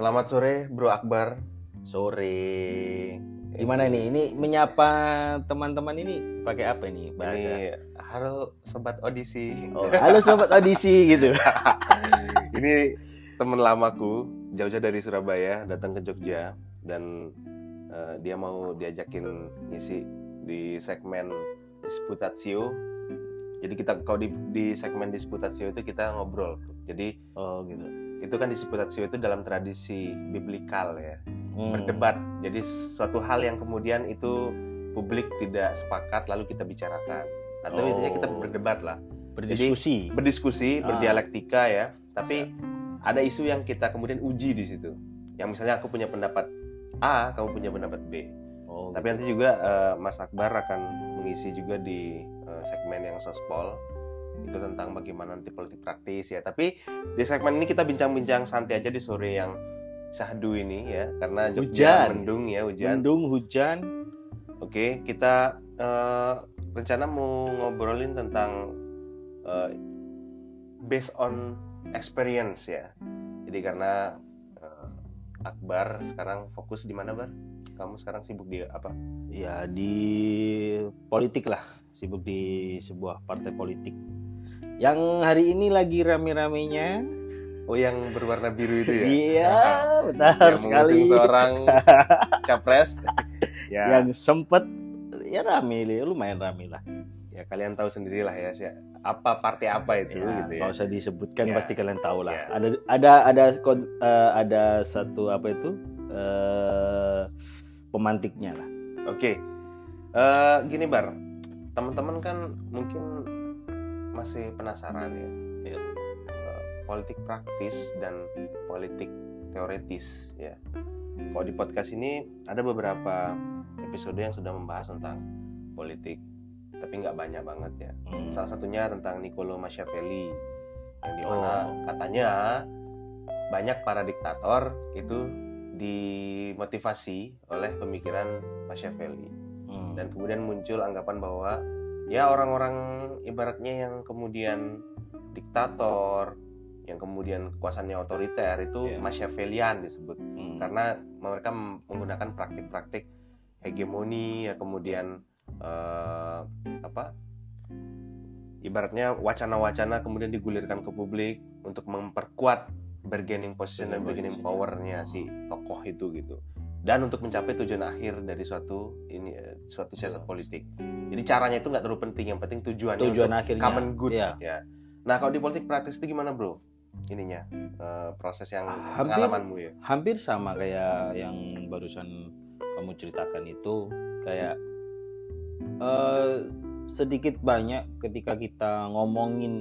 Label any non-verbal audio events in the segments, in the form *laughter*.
Selamat sore, Bro Akbar. Sore. Gimana nih? Ini menyapa teman-teman ini pakai apa ini bahasa? Ini halo sobat audisi. Oh, halo sobat audisi gitu. *laughs* ini teman lamaku jauh-jauh dari Surabaya datang ke Jogja dan uh, dia mau diajakin ngisi di segmen disputatio. Jadi kita kalau di, di segmen disputatio itu kita ngobrol. Jadi Oh, gitu. Itu kan disputatio itu dalam tradisi biblikal ya. Hmm. berdebat. Jadi suatu hal yang kemudian itu publik tidak sepakat lalu kita bicarakan. Atau Oh. intinya kita berdebat lah. Berdiskusi. Berdiskusi, Ah. berdialektika ya. Tapi ada isu yang kita kemudian uji di situ. Yang misalnya aku punya pendapat A, kamu punya pendapat B. Oh, Tapi nanti juga eh, Mas Akbar akan mengisi juga di eh, segmen yang sospol itu tentang bagaimana nanti politik praktis ya. Tapi di segmen ini kita bincang-bincang santai aja di sore yang syahdu ini ya, karena Jogja Hujan. mendung ya hujan. mendung hujan. Oke, kita eh, rencana mau ngobrolin tentang eh, based on experience ya. Jadi karena eh, Akbar sekarang fokus di mana, Bar? Kamu sekarang sibuk di apa? Ya di politik lah, sibuk di sebuah partai politik. Yang hari ini lagi rame-ramenya. Oh, yang berwarna biru itu ya? Iya, benar yang sekali. mengusung seorang *laughs* capres. ya, Yang sempet ya rame, lumayan rame lah. ya kalian tahu sendirilah ya, sih. apa partai apa itu Ya, gitu ya. nggak usah disebutkan Ya. pasti kalian tahu lah. Ya. Ada ada ada kod- eh, ada satu apa itu eh pemantiknya lah. Oke, Eh, gini bar, teman-teman kan mungkin masih penasaran ya, Ya. Eh, politik praktis dan politik teoritis ya. Kalau di podcast ini ada beberapa episode yang sudah membahas tentang politik, tapi nggak banyak banget ya. Hmm. Salah satunya tentang Niccolo Machiavelli, yang di mana Oh. katanya banyak para diktator itu dimotivasi oleh pemikiran Machiavelli Hmm. dan kemudian muncul anggapan bahwa ya orang-orang ibaratnya yang kemudian diktator yang kemudian kekuasaannya otoriter itu Iya. Machiavellian disebut Hmm. karena mereka menggunakan praktik-praktik hegemoni ya kemudian eh, apa ibaratnya wacana-wacana kemudian digulirkan ke publik untuk memperkuat bargaining position dan bargaining Bargaining powernya si tokoh itu gitu dan untuk mencapai tujuan akhir dari suatu ini eh, suatu siasat politik. Jadi caranya itu nggak terlalu penting yang penting tujuannya tujuan akhirnya common good Iya. ya. Nah kalau di politik praktis itu gimana bro? Ininya eh, proses yang Hampir- pengalamanmu ya? hampir sama kayak yang barusan kamu ceritakan itu. Kayak eh, sedikit banyak ketika kita ngomongin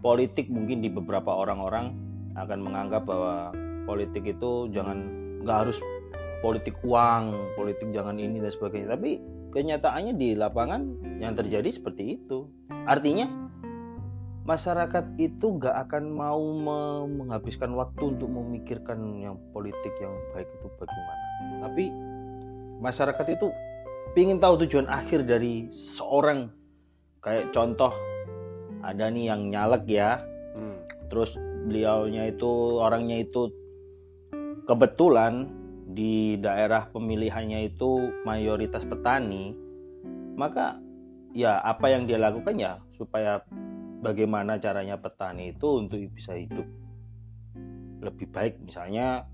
politik mungkin di beberapa orang-orang akan menganggap bahwa politik itu jangan nggak harus politik uang politik jangan ini dan sebagainya tapi kenyataannya di lapangan yang terjadi seperti itu artinya masyarakat itu nggak akan mau me- menghabiskan waktu untuk memikirkan yang politik yang baik itu bagaimana. Tapi masyarakat itu ingin tahu tujuan akhir dari seorang kayak contoh ada nih yang nyalek ya, Hmm. terus beliaunya itu orangnya itu kebetulan di daerah pemilihannya itu mayoritas petani, maka ya apa yang dia lakukan ya supaya bagaimana caranya petani itu untuk bisa hidup lebih baik. Misalnya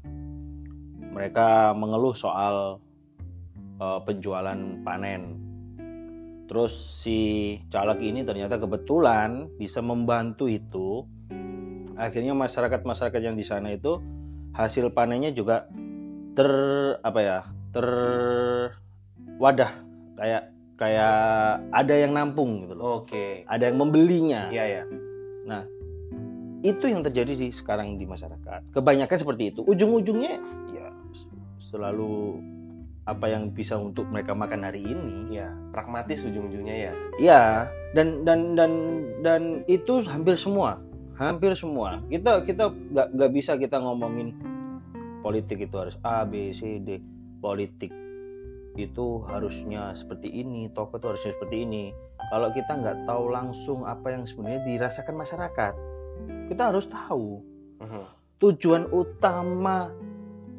mereka mengeluh soal eh, penjualan panen. Terus si caleg ini ternyata kebetulan bisa membantu itu. Akhirnya masyarakat-masyarakat yang di sana itu hasil panennya juga ter apa ya ter wadah. Kayak kayak ada yang nampung gitu loh. Oke. Ada yang membelinya. Iya ya itu yang terjadi di sekarang di masyarakat. Kebanyakan seperti itu. Ujung-ujungnya ya selalu apa yang bisa untuk mereka makan hari ini. Iya pragmatis ujung-ujungnya ya. Ya dan dan dan dan itu hampir semua hampir semua kita kita nggak nggak bisa kita ngomongin politik itu harus A B C D politik itu harusnya seperti ini tokoh itu harusnya seperti ini kalau kita nggak tahu langsung apa yang sebenarnya dirasakan masyarakat kita harus tahu Mhm. tujuan utama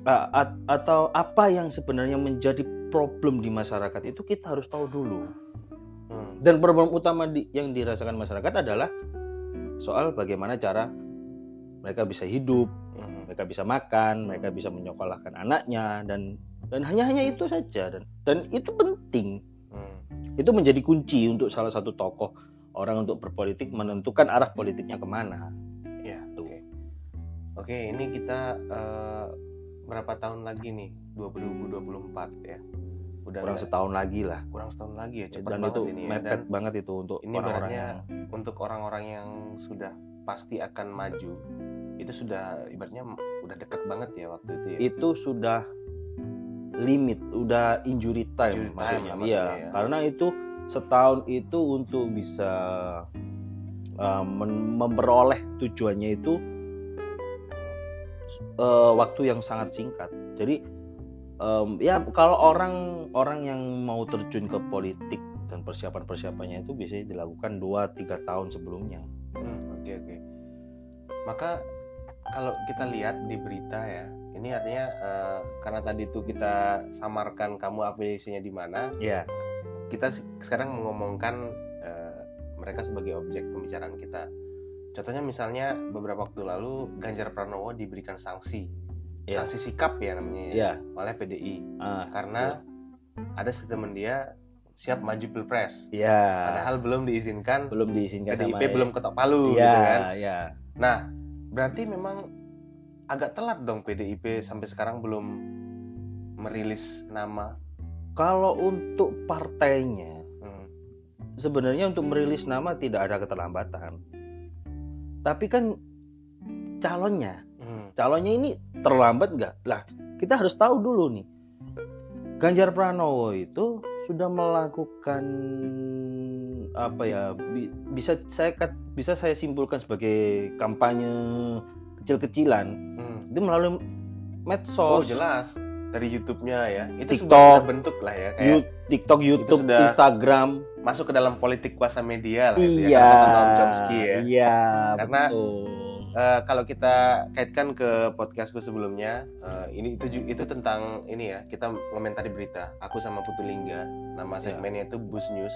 at- atau apa yang sebenarnya menjadi problem di masyarakat itu kita harus tahu dulu. Hmm. Dan problem utama di- yang dirasakan masyarakat adalah soal bagaimana cara mereka bisa hidup, Hmm. mereka bisa makan, mereka bisa menyekolahkan anaknya dan dan hanya hanya itu saja dan dan itu penting. Hmm. Itu menjadi kunci untuk salah satu tokoh orang untuk berpolitik menentukan arah politiknya ke mana. Ya, Tuh. oke. Oke, ini kita eh, berapa tahun lagi nih? 2024 ya. Udah Kurang nggak- setahun lagi lah. kurang setahun lagi ya, cepat dan banget itu ini ya. mepet Dan banget itu untuk ini orang-orang ibaratnya yang untuk orang-orang yang sudah pasti akan maju itu sudah ibaratnya udah dekat banget ya waktu itu ya. itu sudah limit, udah injury time, Injury time maksudnya. lah Iya, maksudnya ya. karena itu setahun itu untuk bisa uh, memperoleh tujuannya itu uh, waktu yang sangat singkat. Jadi um, ya kalau orang orang yang mau terjun ke politik dan persiapan-persiapannya itu bisa dilakukan 2-3 tahun sebelumnya. Hmm, Oke oke. Maka kalau kita lihat di berita ya, ini artinya eh, karena tadi itu kita samarkan kamu afiliasinya di mana, Ya, kita se- sekarang mengomongkan eh, mereka sebagai objek pembicaraan kita. Contohnya misalnya beberapa waktu lalu Ganjar Pranowo diberikan sanksi, Ya. sanksi sikap ya namanya ya, ya. oleh PDI Ah, karena ada statement dia siap maju pilpres, ya. padahal belum diizinkan, belum diizinkan PDIP sama belum ketok palu ya, gitu kan. ya. Nah, berarti memang agak telat dong PDIP sampai sekarang belum merilis nama. Kalau untuk partainya Hmm. sebenarnya untuk merilis nama tidak ada keterlambatan. Tapi kan calonnya. Calonnya ini terlambat nggak? Lah, kita harus tahu dulu nih. Ganjar Pranowo itu sudah melakukan apa ya? bi- Bisa saya bisa saya simpulkan sebagai kampanye kecil-kecilan Hmm. itu melalui Oh medsos, jelas dari YouTube-nya ya. Itu TikTok. sudah bentuk lah ya kayak You- TikTok, YouTube, sudah- Instagram. masuk ke dalam politik kuasa media lah itu ya, Iya, Noam Chomsky ya. iya, Karena- betul. Eh, kalau kita kaitkan ke podcastku sebelumnya, eh, ini itu itu tentang ini ya, kita komentari berita. Aku sama Putu Lingga, nama Ya. segmennya itu Bus News.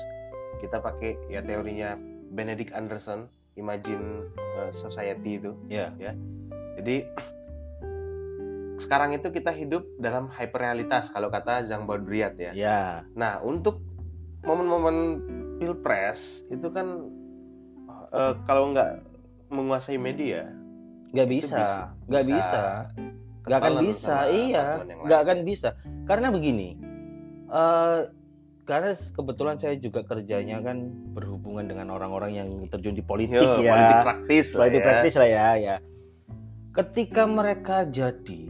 Kita pakai ya teorinya Benedict Anderson, Imagine eh, Society itu. Ya. Jadi sekarang itu kita hidup dalam hyperrealitas kalau kata Zhang Baudrillard ya. Ya, Nah, untuk momen-momen pilpres itu kan eh, kalau nggak menguasai media nggak bisa, nggak bisa, nggak akan bisa, iya, nggak akan bisa. Karena begini, eh karena kebetulan saya juga kerjanya kan berhubungan dengan orang-orang yang terjun di politik Yo, ya, politik praktis lah politik ya. praktis lah ya, ya. Ketika mereka jadi,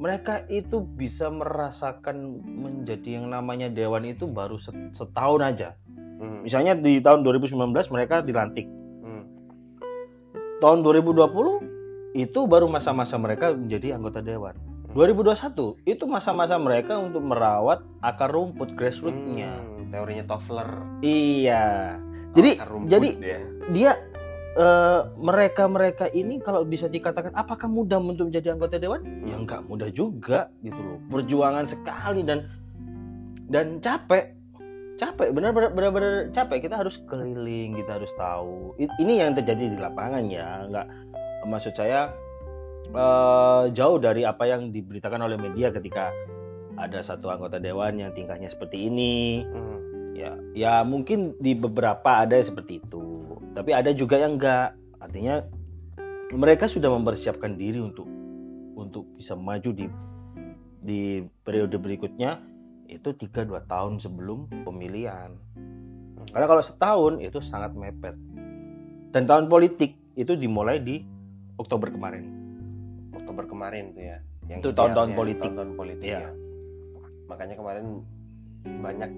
mereka itu bisa merasakan menjadi yang namanya dewan itu baru set- setahun aja. Hmm, Misalnya di tahun 2019 mereka dilantik. Hmm, Tahun 2020 itu baru masa-masa mereka menjadi anggota dewan. 2021 itu masa-masa mereka untuk merawat akar rumput grassroots-nya. hmm, teorinya Toffler. Iya. Jadi akar rumput jadi ya. dia eh, mereka-mereka ini kalau bisa dikatakan apakah mudah untuk menjadi anggota dewan? Ya Hmm. nggak mudah juga gitu loh. Perjuangan sekali dan dan capek. Capek, benar-benar benar-benar capek. Kita harus keliling, kita harus tahu. Ini yang terjadi di lapangan ya, nggak maksud saya eh, jauh dari apa yang diberitakan oleh media ketika ada satu anggota dewan yang tingkahnya seperti ini, Hmm, ya ya mungkin di beberapa ada yang seperti itu. Tapi ada juga yang enggak artinya mereka sudah mempersiapkan diri untuk untuk bisa maju di di periode berikutnya itu 3-2 tahun sebelum pemilihan karena kalau setahun itu sangat mepet dan tahun politik itu dimulai di Oktober kemarin Oktober kemarin tuh ya. Yang Itu tahun-tahun politik. Tahun-tahun politik Iya. ya. Makanya kemarin banyak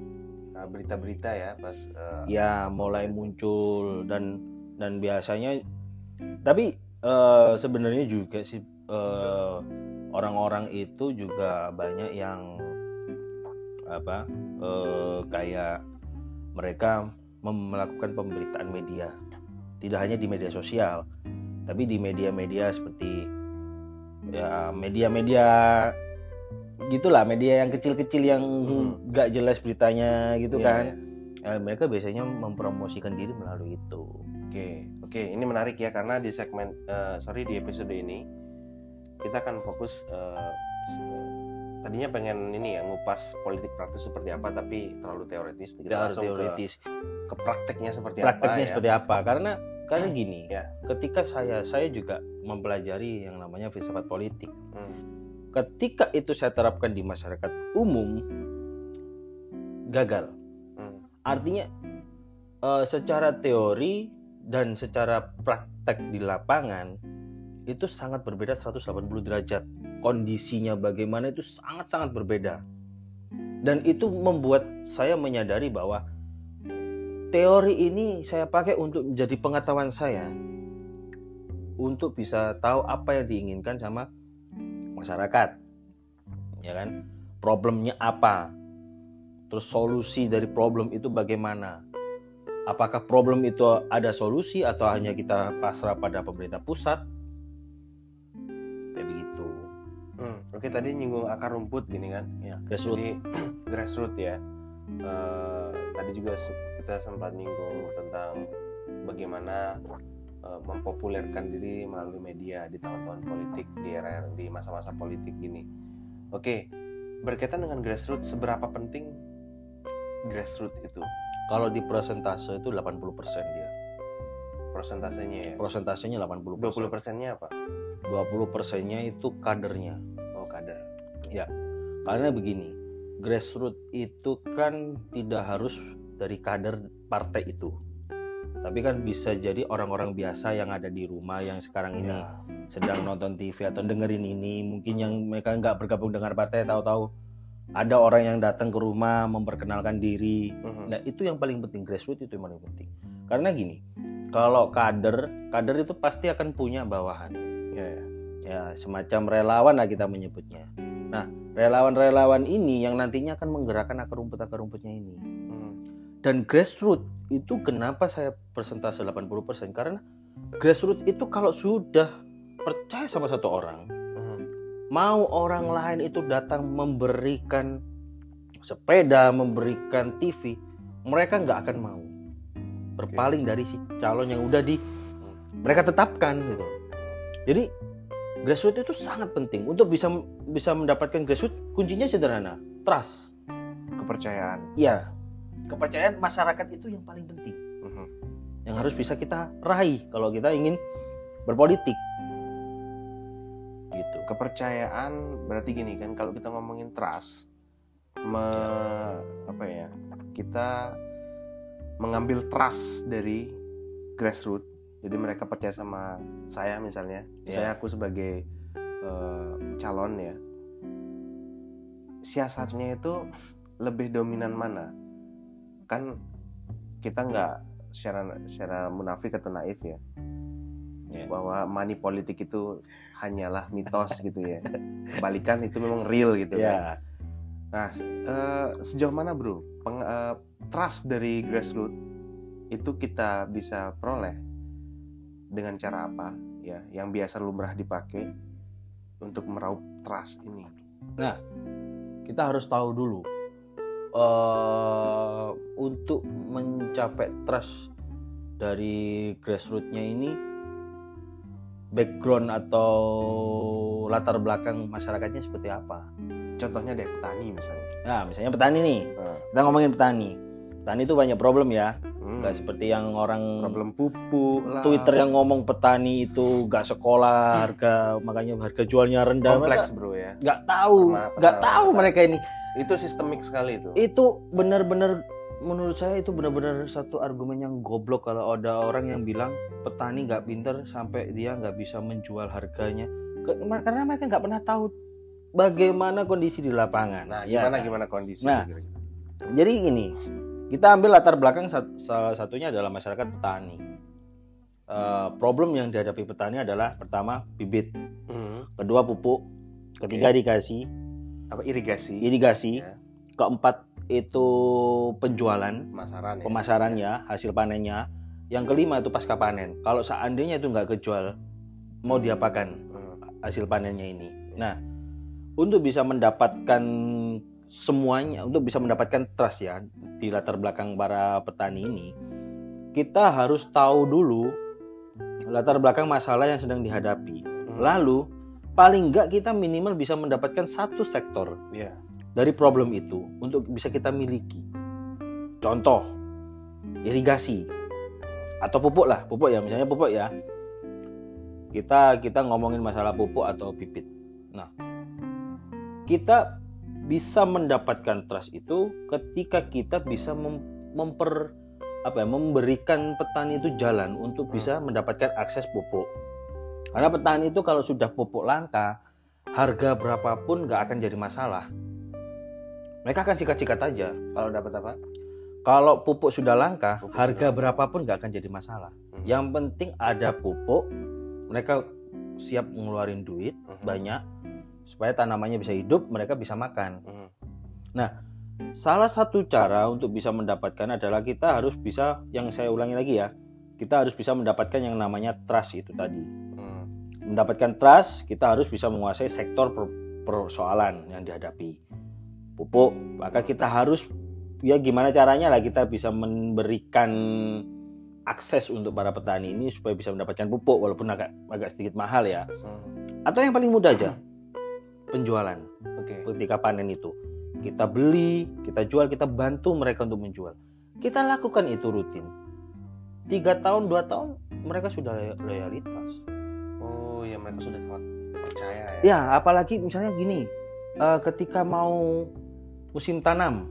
uh, berita-berita ya pas uh, ya mulai muncul dan dan biasanya tapi eh, sebenarnya juga sih eh, orang-orang itu juga banyak yang apa eh, kayak mereka melakukan pemberitaan media tidak hanya di media sosial tapi di media-media seperti ya media-media gitulah media yang kecil-kecil yang Hmm. nggak jelas beritanya gitu Iya, kan iya. Ya, mereka biasanya mempromosikan diri melalui itu Oke, oke, ini menarik ya karena di segmen eh, sorry di episode ini kita akan fokus eh, se- tadinya pengen ini ya ngupas politik praktis seperti apa tapi terlalu teoritis kita Tidak harus langsung ke, teoritis. ke prakteknya seperti prakteknya apa ya. seperti apa. Karena karena gini Ya. ketika saya saya juga mempelajari yang namanya filsafat politik. Hmm, ketika itu saya terapkan di masyarakat umum gagal. Hmm, artinya eh, secara teori dan secara praktek di lapangan itu sangat berbeda 180 derajat kondisinya bagaimana itu sangat-sangat berbeda. Dan itu membuat saya menyadari bahwa teori ini saya pakai untuk menjadi pengetahuan saya. Untuk bisa tahu apa yang diinginkan sama masyarakat ya kan? Problemnya apa? Terus solusi dari problem itu bagaimana? Apakah problem itu ada solusi atau hanya kita pasrah pada pemerintah pusat Oke tadi nyinggung akar rumput gini kan. ya grassroots Jadi *clears throat* grassroots ya. Eh, tadi juga kita sempat nyinggung tentang bagaimana eh, mempopulerkan diri melalui media di tahun-tahun politik di era di masa-masa politik gini. Oke, berkaitan dengan grassroots seberapa penting grassroots itu kalau di persentase itu 80% dia persentasenya ya? persentasenya 80% 20 persennya apa? 20 persennya itu kadernya Kader. karena begini grassroots itu kan tidak harus dari kader partai itu tapi kan bisa jadi orang-orang biasa yang ada di rumah yang sekarang ini Ya. sedang nonton TV atau dengerin ini mungkin yang mereka nggak bergabung dengan partai tahu-tahu ada orang yang datang ke rumah memperkenalkan diri Mhm. nah itu yang paling penting grassroots itu yang paling penting karena gini kalau kader kader itu pasti akan punya bawahan Ya, ya. Ya semacam relawan lah kita menyebutnya nah relawan-relawan ini yang nantinya akan menggerakkan akar rumput akar rumputnya ini Mhm. dan grassroots itu kenapa saya persentase 80% karena grassroots itu kalau sudah percaya sama satu orang Mhm. mau orang lain itu datang memberikan sepeda, memberikan TV, mereka nggak akan mau berpaling dari si calon yang udah di mereka tetapkan gitu. Jadi grassroots itu sangat penting untuk bisa bisa mendapatkan grassroots kuncinya sederhana, trust. Kepercayaan. Iya, kepercayaan masyarakat itu yang paling penting, Mhm. yang harus bisa kita raih kalau kita ingin berpolitik. Gitu. kepercayaan berarti gini kan kalau kita ngomongin trust me- apa ya kita mengambil trust dari grassroots jadi mereka percaya sama saya misalnya. Ya. saya aku sebagai eh, calon ya. Siasatnya itu lebih dominan mana? Kan kita nggak secara secara munafik atau naif ya. Ya. bahwa money politik itu hanyalah mitos gitu ya. Kebalikan itu memang real gitu kan. Ya, nah se- eh, sejauh mana bro? Peng- eh, trust dari grassroots itu kita bisa peroleh dengan cara apa ya yang biasa lumrah dipakai untuk meraup trust ini? Kita harus tahu dulu eh untuk mencapai trust dari grassrootsnya ini background atau latar belakang masyarakatnya seperti apa. contohnya deh petani misalnya. Nah, misalnya petani nih, Nah, kita ngomongin petani. Petani itu banyak problem ya, hmm, nggak seperti yang orang problem pupuk lah Twitter yang ngomong petani itu nggak sekolah, harga makanya harga jualnya rendah. kompleks Mereka bro ya Nggak tahu, nggak tahu mereka ini. itu sistemik sekali itu itu benar-benar menurut saya itu benar-benar satu argumen yang goblok kalau ada orang yang bilang petani nggak pinter sampai dia nggak bisa menjual harganya karena mereka nggak pernah tahu bagaimana kondisi di lapangan. nah Ya gimana kan? gimana kondisi Nah. Jadi ini kita ambil latar belakang salah satunya adalah masyarakat petani. Eh, problem yang dihadapi petani adalah pertama bibit, Hmm, kedua pupuk, ketiga dikasih apa irigasi irigasi, Ya. keempat itu penjualan. pemasaran ya pemasarannya, hasil panennya. Yang kelima itu pasca panen. Kalau seandainya itu nggak kejual, mau diapakan? Hmm, hasil panennya ini. Nah, untuk bisa mendapatkan semuanya, untuk bisa mendapatkan trust ya di latar belakang para petani ini, kita harus tahu dulu latar belakang masalah yang sedang dihadapi. Hmm. Lalu paling enggak kita minimal bisa mendapatkan satu sektor Iya. dari problem itu untuk bisa kita miliki. Contoh, irigasi atau pupuk lah, pupuk ya, misalnya pupuk ya. Kita kita ngomongin masalah pupuk atau pipit. Nah, kita bisa mendapatkan trust itu ketika kita bisa mem- memper apa ya, memberikan petani itu jalan untuk Hmm. bisa mendapatkan akses pupuk. Karena petani itu kalau sudah pupuk langka, harga berapapun nggak akan jadi masalah. Mereka akan sikat-sikat aja. Kalau dapat apa? Kalau pupuk sudah langka, Pupuk harga sudah- berapapun nggak akan jadi masalah. Hmm. Yang penting ada pupuk, mereka siap ngeluarin duit Mhm. banyak supaya tanamannya bisa hidup, mereka bisa makan. Mhm. Salah satu cara untuk bisa mendapatkan adalah kita harus bisa, yang saya ulangi lagi ya, kita harus bisa mendapatkan yang namanya trust itu tadi. Mhm. Mendapatkan trust, kita harus bisa menguasai sektor per- persoalan yang dihadapi. Pupuk, maka kita harus ya gimana caranya lah kita bisa memberikan akses untuk para petani ini supaya bisa mendapatkan pupuk walaupun agak agak sedikit mahal ya. Mhm. Atau yang paling mudah aja, penjualan Oke. ketika panen itu. Kita beli, kita jual, kita bantu mereka untuk menjual. Kita lakukan itu rutin. Tiga tahun, dua tahun, mereka sudah loy- loyalitas. Oh ya mereka sudah sangat percaya ya. Ya, apalagi misalnya gini, eh, ketika mau musim tanam,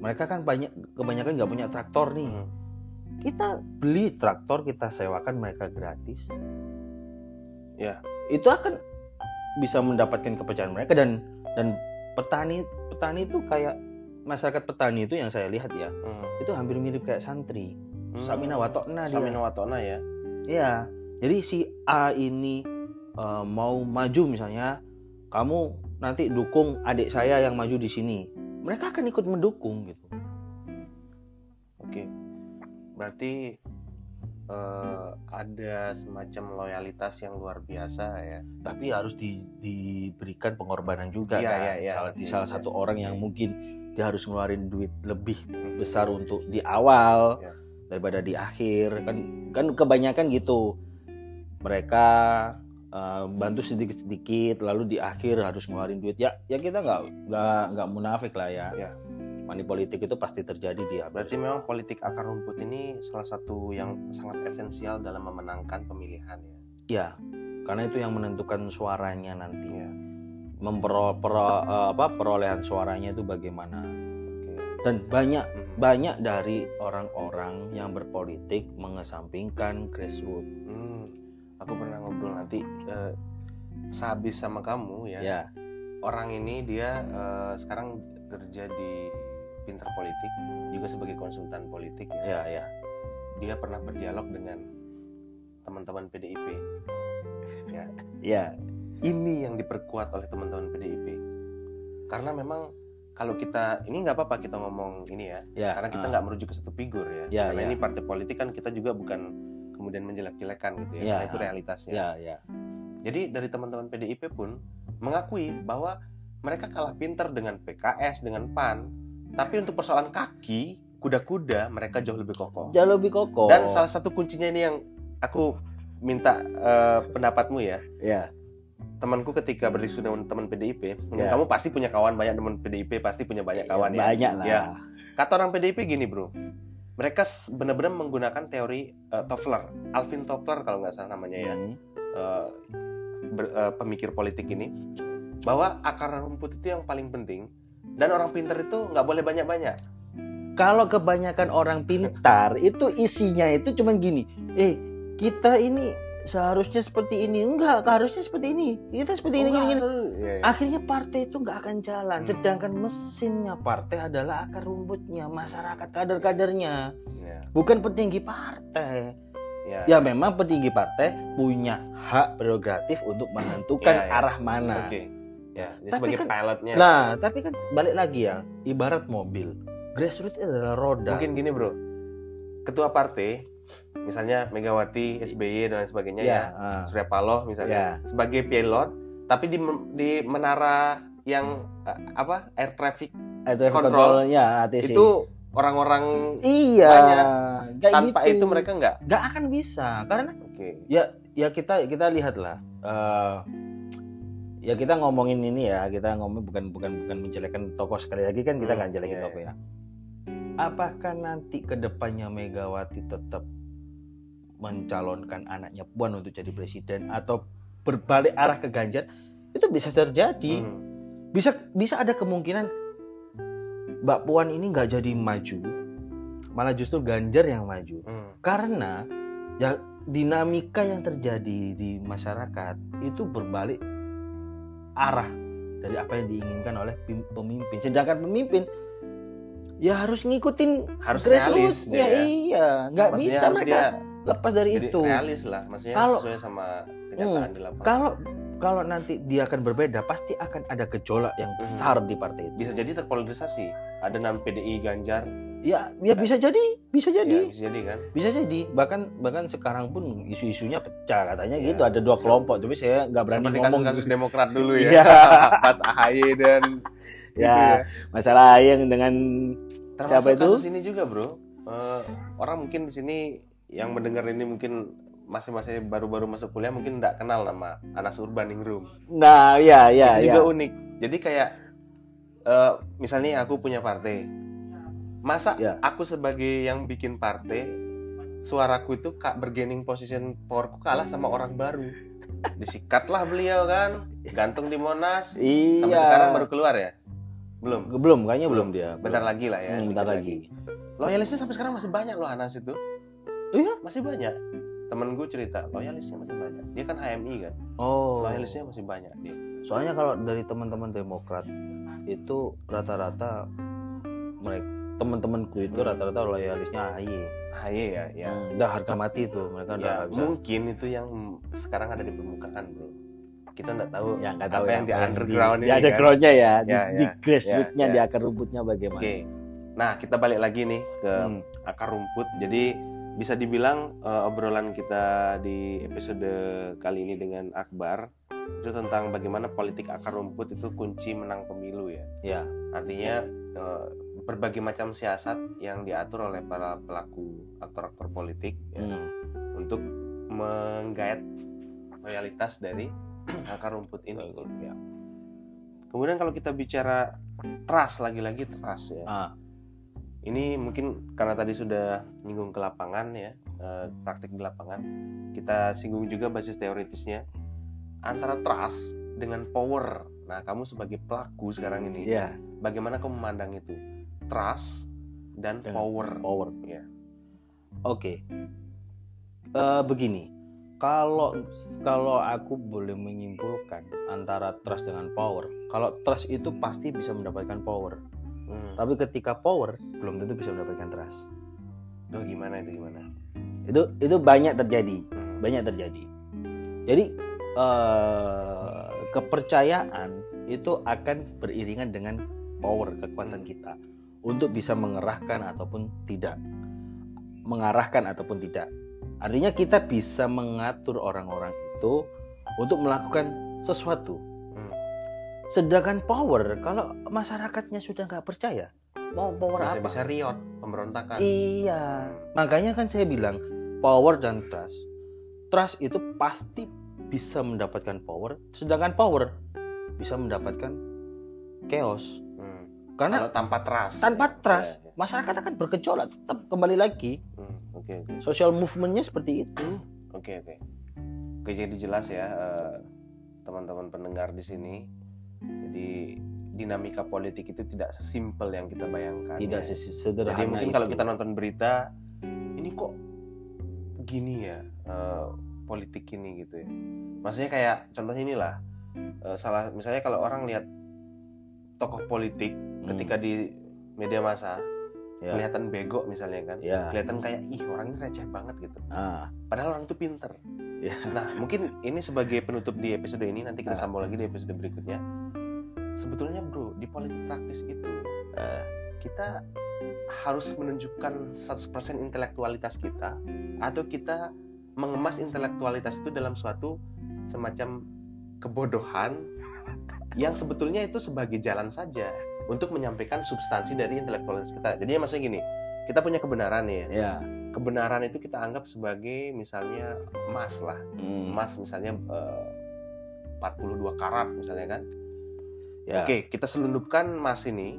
mereka kan banyak kebanyakan nggak punya traktor nih. Mhm. Kita beli traktor, kita sewakan mereka gratis. Ya. Itu akan bisa mendapatkan kepercayaan mereka dan dan petani petani itu kayak masyarakat petani itu yang saya lihat ya Mhm. itu hampir mirip kayak santri Hmm. samina watokna dia Samina watona ya. Iya. Jadi si A ini eh, mau maju misalnya, kamu nanti dukung adik saya yang maju di sini. Mereka akan ikut mendukung gitu. Oke. Berarti eh, ada semacam loyalitas yang luar biasa ya. Tapi harus di- diberikan pengorbanan juga Iya, kan. iya, iya. Salah di Iya, salah iya. satu orang yang Iya. mungkin dia harus ngeluarin duit lebih besar untuk di awal daripada di akhir kan kan kebanyakan gitu mereka eh, bantu sedikit sedikit lalu di akhir harus ngeluarin duit ya ya kita nggak nggak nggak munafik lah ya Iya. money politik itu pasti terjadi di Berarti memang politik akar rumput ini salah satu yang sangat esensial dalam memenangkan pemilihan ya. ya karena itu yang menentukan suaranya nanti Iya. mempero pero- eh, apa perolehan suaranya itu bagaimana Oke. dan banyak Mhm. banyak dari orang-orang yang berpolitik mengesampingkan grassroots Hmm, aku pernah ngobrol nanti eh, sehabis sama kamu ya. ya Orang ini dia eh, sekarang kerja di Pinter Politik juga sebagai konsultan politik ya. ya ya Dia pernah berdialog dengan teman-teman PDIP. *laughs* Ya, ya ini yang diperkuat oleh teman-teman PDIP. Karena memang kalau kita ini nggak apa-apa kita ngomong ini ya, ya karena kita ah. nggak merujuk ke satu figur ya. Ya, karena ya. ini partai politik kan kita juga bukan kemudian menjelek-jelekan gitu ya, Ya, karena itu realitasnya. ya ya Jadi dari teman-teman PDIP pun mengakui bahwa mereka kalah pinter dengan PKS, dengan PAN, tapi untuk persoalan kaki, kuda-kuda mereka jauh lebih kokoh. jauh lebih kokoh Dan salah satu kuncinya ini yang aku minta eh, pendapatmu ya. ya Temanku ketika berdiskusi dengan teman PDIP, Ya. kamu pasti punya kawan banyak teman PDIP, pasti punya banyak kawan ya. banyak lah Ya. Kata orang PDIP gini bro, mereka benar-benar menggunakan teori eh, Toffler, Alvin Toffler kalau nggak salah namanya ya. Hmm. eh, ber- eh, pemikir politik ini bahwa akar rumput itu yang paling penting dan orang pinter itu nggak boleh banyak-banyak. kalau kebanyakan orang pintar *laughs* itu isinya itu cuman gini eh kita ini seharusnya seperti ini enggak harusnya seperti ini kita seperti ini Oh, gini, gini. nggak, iya, iya. akhirnya partai itu nggak akan jalan Hmm. sedangkan mesinnya partai adalah akar rumputnya masyarakat kader-kadernya Ya, bukan petinggi partai ya. ya memang petinggi partai punya hak prerogatif untuk menentukan Ya, ya. arah mana Oke. Ya, Tapi sebagai kan- pilotnya. nah tapi kan balik lagi ya ibarat mobil grassroots adalah roda Mungkin gini bro, ketua partai misalnya Megawati, SBY dan lain sebagainya ya, ya, ah. Surya Paloh misalnya sebagai pilot, tapi di di menara yang eh, apa air traffic air traffic Control. controlnya ATC itu orang-orang iya banyak. kayak tanpa gitu. itu mereka nggak. nggak akan bisa karena Oke. ya kita kita lihatlah eh, ya kita ngomongin ini ya kita ngomong bukan bukan bukan menjelekkan tokoh sekali lagi kan kita Hmm, nggak jelekin iya, tokoh ya apakah nanti ke depannya Megawati tetap mencalonkan anaknya Puan untuk jadi presiden atau berbalik arah ke Ganjar itu bisa terjadi Hmm. bisa bisa ada kemungkinan Mbak Puan ini nggak jadi maju malah justru Ganjar yang maju Hmm. karena ya dinamika yang terjadi di masyarakat itu berbalik arah dari apa yang diinginkan oleh pemimpin sedangkan pemimpin ya harus ngikutin Harus realis grassroots-nya ya. iya nggak Maksudnya bisa mereka dia lepas dari jadi itu realis lah, maksudnya Kalau- sesuai sama kenyataan di lapangan. kalau kalau nanti dia akan berbeda pasti akan ada gejolak yang Hmm. besar di partai itu Bisa jadi terpolarisasi. Ada nama PDI Ganjar, ya ya bisa jadi bisa ya, jadi bisa jadi kan. bisa jadi bahkan bahkan sekarang pun isu-isunya pecah katanya Iya. gitu ada dua Bisa. kelompok tapi saya nggak berani Seperti ngomong kasus-kasus Demokrat dulu ya. Iya. *laughs* Pas AHY dan gitu ya masalah yang dengan Termasuk Siapa itu? kasus ini juga, Bro. Eh, orang mungkin di sini yang mendengar ini mungkin masih masih baru-baru masuk kuliah mungkin nggak kenal nama Anas Urbaningrum. nah ya ya itu ya juga unik. Jadi kayak eh, misalnya aku punya partai, masa Ya. aku sebagai yang bikin partai, suaraku itu kak bergaining position powerku kalah sama orang baru. Disikatlah beliau kan, gantung di Monas. iya Sampai sekarang baru keluar ya? Belum. belum kayaknya belum dia Bentar lagi lah ya. Hmm, bentar lagi Loyalisnya sampai sekarang masih banyak loh Anas itu. Oh iya? Masih banyak. Temen gue cerita, loyalisnya masih banyak. Dia kan HMI kan, oh loyalisnya masih banyak dia. soalnya kalau dari teman-teman Demokrat itu rata-rata mereka teman-temanku itu Hmm. rata-rata loyalisnya AHY AHY ya, ya. Hmm, udah harga mati itu mereka udah Ya, bisa mungkin itu yang sekarang ada di permukaan, bro. Kita nggak tahu. ya nggak apa tahu yang di underground di, ini ya kan. undergroundnya ya, di, Ya, di ya, grassrootsnya ya, di ya. akar rumputnya bagaimana Oke. Nah, kita balik lagi nih ke Hmm. akar rumput. Jadi bisa dibilang eh, obrolan kita di episode kali ini dengan Akbar itu tentang bagaimana politik akar rumput itu kunci menang pemilu ya. ya Artinya eh, berbagai macam siasat yang diatur oleh para pelaku aktor-aktor politik ya, Hmm. untuk menggait loyalitas dari *clears throat* akar rumput ini. Ya. Kemudian kalau kita bicara trust lagi-lagi trust ya. Ah. Ini mungkin karena tadi sudah nyinggung ke lapangan ya, eh, praktik di lapangan. Kita singgung juga basis teoritisnya antara trust dengan power. Nah, kamu sebagai pelaku sekarang ini, ya bagaimana kamu memandang itu? Trust dan Dengan power. power Ya. Oke. Eh, begini, kalau kalau aku boleh menyimpulkan antara trust dengan power, kalau trust itu pasti bisa mendapatkan power, Hmm. tapi ketika power belum tentu bisa mendapatkan trust. Duh, gimana itu gimana? Itu itu banyak terjadi, Hmm. banyak terjadi. Jadi eh, kepercayaan itu akan beriringan dengan power kekuatan kita untuk bisa mengerahkan ataupun tidak, mengarahkan ataupun tidak. Artinya kita bisa mengatur orang-orang itu untuk melakukan sesuatu. Hmm. Sedangkan power, kalau masyarakatnya sudah nggak percaya, mau power apa? Bisa-bisa riot, pemberontakan. Iya, makanya kan saya bilang power dan trust. Trust itu pasti bisa mendapatkan power, sedangkan power bisa mendapatkan chaos. Hmm. Karena Kalau tanpa trust. tanpa trust, Ya, ya. masyarakat akan bergejolak. Tetap kembali lagi, Hmm, Oke, oke. social movementnya seperti itu. Oke oke. Oke jadi jelas ya eh, teman-teman pendengar di sini. Jadi dinamika politik itu tidak sesimpel yang kita bayangkan. Tidak ya. sesederhana Jadi mungkin itu. kalau kita nonton berita, ini kok gini ya eh, politik ini gitu ya. Maksudnya kayak contohnya inilah eh, salah misalnya kalau orang lihat tokoh politik Hmm, ketika di media massa ya, kelihatan bego misalnya kan, ya. kelihatan kayak ih orang ini receh banget gitu. Ah, Padahal orang itu pinter. Ya. Nah, mungkin ini sebagai penutup di episode ini nanti kita Ah. sambung lagi di episode berikutnya. Sebetulnya, bro, di politik praktis itu eh, kita harus menunjukkan 100% intelektualitas kita atau kita mengemas intelektualitas itu dalam suatu semacam kebodohan yang sebetulnya itu sebagai jalan saja untuk menyampaikan substansi dari intelektualitas kita. Jadi ya maksudnya gini, kita punya kebenaran ya. Ya. Kebenaran itu kita anggap sebagai misalnya emas lah. Hmm. Emas misalnya eh, 42 karat misalnya kan. Ya. Oke, kita selundupkan emas ini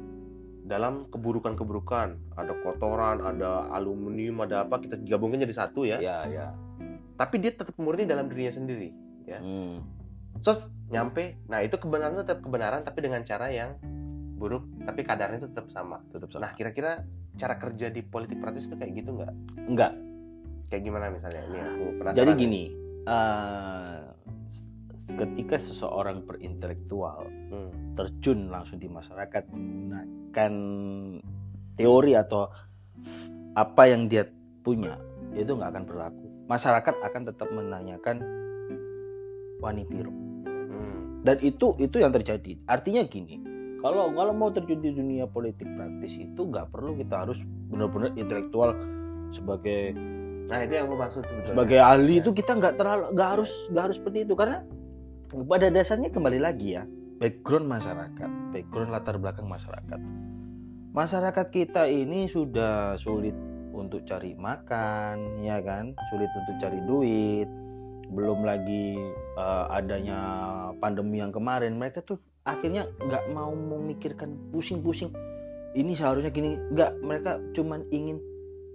dalam keburukan-keburukan. Ada kotoran, ada aluminium, ada apa, kita gabungkan jadi satu ya. Ya, ya. Tapi dia tetap murni dalam dirinya sendiri. Ya. Hmm. So, nyampe. Nah, itu kebenaran tetap kebenaran tapi dengan cara yang buruk, tapi kadarnya tetap sama. Tetap sama. Nah, kira-kira cara kerja di politik praktis itu kayak gitu nggak? Enggak. Kayak gimana misalnya? Ini aku penasaran. Jadi gini, eh, ketika seseorang berintelektual Hmm. terjun langsung di masyarakat menggunakan teori atau apa yang dia punya itu nggak akan berlaku. Masyarakat akan tetap menanyakan wani piro. Hmm. Dan itu itu yang terjadi. Artinya gini, kalau kalau mau terjun di dunia politik praktis itu nggak perlu kita harus benar-benar intelektual sebagai Nah, itu yang aku maksud sebetulnya. sebagai ahli Ya. itu kita nggak terlalu nggak harus nggak harus seperti itu karena pada dasarnya kembali lagi ya background masyarakat background latar belakang masyarakat masyarakat kita ini sudah sulit untuk cari makan ya kan sulit untuk cari duit belum lagi eh, adanya pandemi yang kemarin mereka tuh akhirnya nggak mau memikirkan pusing-pusing ini seharusnya gini nggak mereka cuman ingin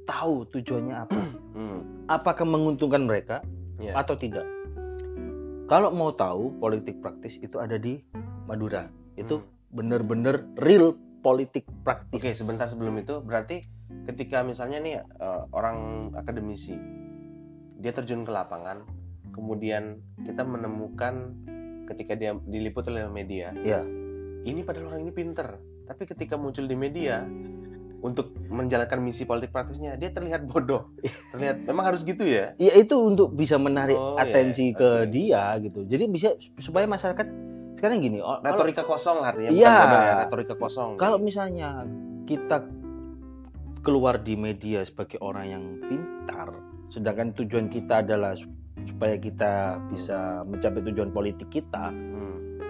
tahu tujuannya apa Hmm. apakah menguntungkan mereka Ya. atau tidak. Kalau mau tahu politik praktis itu ada di Madura. Itu Hmm. bener-bener real politik praktis. Oke, sebentar sebelum itu berarti ketika misalnya nih eh, orang akademisi dia terjun ke lapangan, kemudian kita menemukan ketika dia diliput oleh media, Iya. ini padahal orang ini pinter, tapi ketika muncul di media untuk menjalankan misi politik praktisnya, dia terlihat bodoh, *laughs* terlihat memang harus gitu ya. Ya itu untuk bisa menarik Oh, iya, atensi iya. ke Oke. dia gitu. Jadi bisa supaya masyarakat sekarang gini. kalau- Retorika kosong lah artinya, Iya. bodoh ya, retorika kosong. Kalau misalnya kita keluar di media sebagai orang yang pintar, sedangkan tujuan kita adalah supaya kita bisa mencapai tujuan politik kita, Hmm,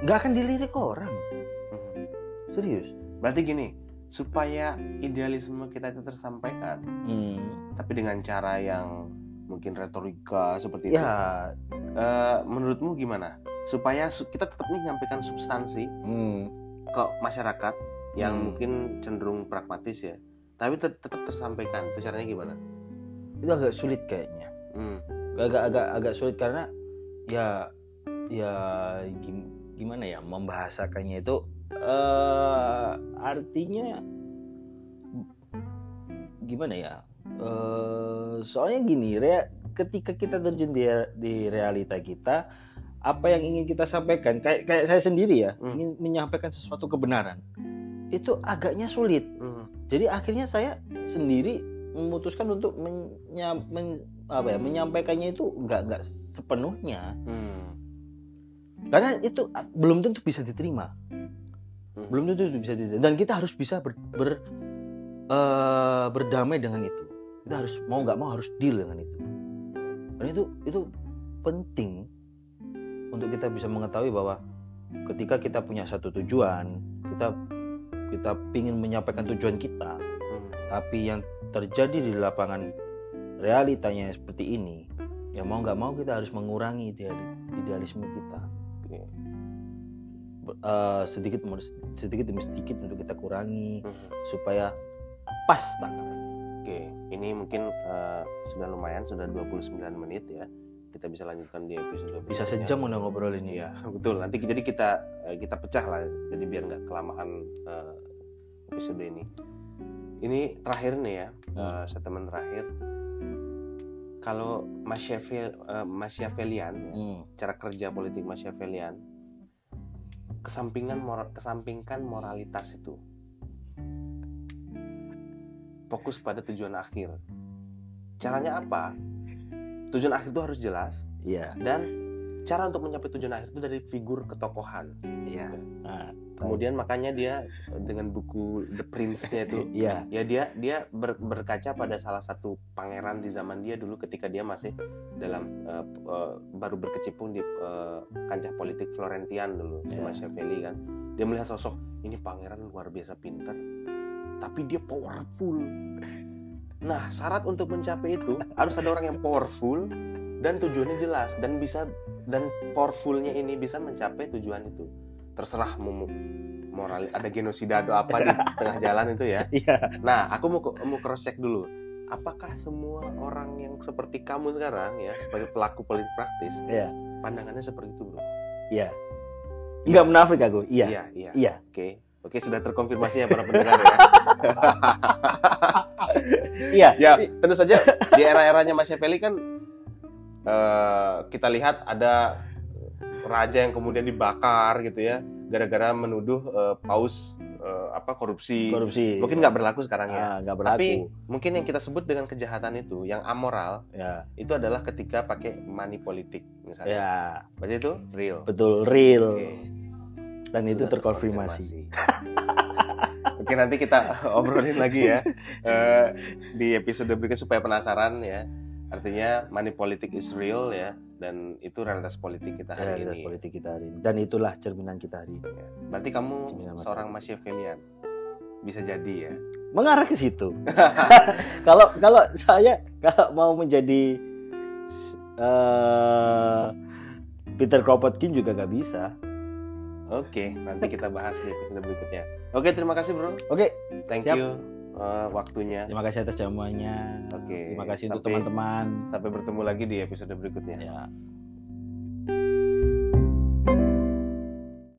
nggak akan dilirik orang. hmm. Serius. Berarti gini, supaya idealisme kita itu tersampaikan, Hmm. tapi dengan cara yang mungkin retorika seperti itu. Ya, Eh, menurutmu gimana? Supaya su- kita tetap nih nyampaikan substansi hmm. ke masyarakat yang Hmm. mungkin cenderung pragmatis ya, tapi tet- tetap tersampaikan. Itu caranya gimana? itu agak sulit kayaknya. Hmm. Agak agak agak sulit karena ya ya gim- gimana ya membahasakannya itu eh artinya gimana ya? eh soalnya gini, rea- ketika kita terjun di, di realita kita, apa yang ingin kita sampaikan kayak kayak saya sendiri ya, Hmm. ingin menyampaikan sesuatu kebenaran. Itu agaknya sulit. Hmm. Jadi akhirnya saya sendiri memutuskan untuk menya, men- apa ya, menyampaikannya itu nggak nggak sepenuhnya Hmm. karena itu ah, belum tentu bisa diterima Hmm. belum tentu bisa diterima dan kita harus bisa ber, ber- eh, berdamai dengan itu kita harus mau nggak mau harus deal dengan itu dan itu itu penting untuk kita bisa mengetahui bahwa ketika kita punya satu tujuan kita kita ingin menyampaikan tujuan kita Hmm. tapi yang terjadi di lapangan realitanya seperti ini ya mau nggak mau kita harus mengurangi ideali- idealisme kita eh, sedikit sedikit demi sedikit untuk kita kurangi Hmm. supaya pas takarannya Oke, ini mungkin eh, sudah lumayan, sudah 29 menit ya. Kita bisa lanjutkan di episode bisa berikutnya. sejam udah ngobrol ini Iya, *laughs* betul. Nanti jadi kita eh, kita pecah lah, jadi biar nggak kelamaan eh, episode ini. Ini terakhir nih ya, eh, statement terakhir. Kalau eh, Machiavellian, ya, Hmm. cara kerja politik Machiavellian, kesampingan moral, kesampingkan moralitas itu, fokus pada tujuan akhir. Caranya apa? Tujuan akhir itu harus jelas iya dan cara untuk mencapai tujuan akhir itu dari figur ketokohan. Iya. Nah, Kemudian makanya dia dengan buku The Prince-nya itu *laughs* iya. ya dia dia ber- berkaca pada salah satu pangeran di zaman dia dulu ketika dia masih dalam eh, p- eh, baru berkecimpung di eh, kancah politik Florentian dulu si Ya. Machiavelli kan dia melihat sosok ini pangeran luar biasa pintar tapi dia powerful nah syarat untuk mencapai itu harus ada orang yang powerful dan tujuannya jelas dan bisa dan powerfulnya ini bisa mencapai tujuan itu terserah mau moral ada genosida atau apa di *laughs* setengah jalan itu ya Iya. Nah, aku mau mau cross check dulu. Apakah semua orang yang seperti kamu sekarang ya sebagai pelaku politik praktis Iya. pandangannya seperti itu, Bro? Iya. Enggak munafik aku. Iya. iya, iya. Iya. Oke. Oke, sudah terkonfirmasi ya para pendengar ya. *laughs* Iya. ya, tentu saja di era-eranya Machiavelli kan eh, kita lihat ada raja yang kemudian dibakar gitu ya gara-gara menuduh eh, paus eh, apa korupsi. Korupsi. Mungkin nggak berlaku sekarang ya. Ah, berlaku. Tapi mungkin yang kita sebut dengan kejahatan itu yang amoral ya. itu adalah ketika pakai money politik misalnya. Ya, Berarti itu real. betul real. Oke. Dan itu Sudah terkonfirmasi. *laughs* Oke nanti kita *laughs* obrolin lagi ya eh, di episode berikutnya supaya penasaran ya. Artinya money politik is real ya dan itu realitas politik kita hari Realitas ini. politik kita hari ini. Dan itulah cerminan kita hari ini. Ya. Berarti kamu Cerminan seorang Machiavellian. Bisa jadi ya. Mengarah ke situ. *laughs* Kalau kalau saya kalau mau menjadi eh Peter Kropotkin juga gak bisa. Oke, nanti kita bahas di episode berikutnya. Oke, terima kasih bro. Oke, Thank Siap. you eh, waktunya. terima kasih atas jamuannya. Oke, Terima kasih untuk sampai- teman-teman. Sampai bertemu lagi di episode berikutnya. Ya.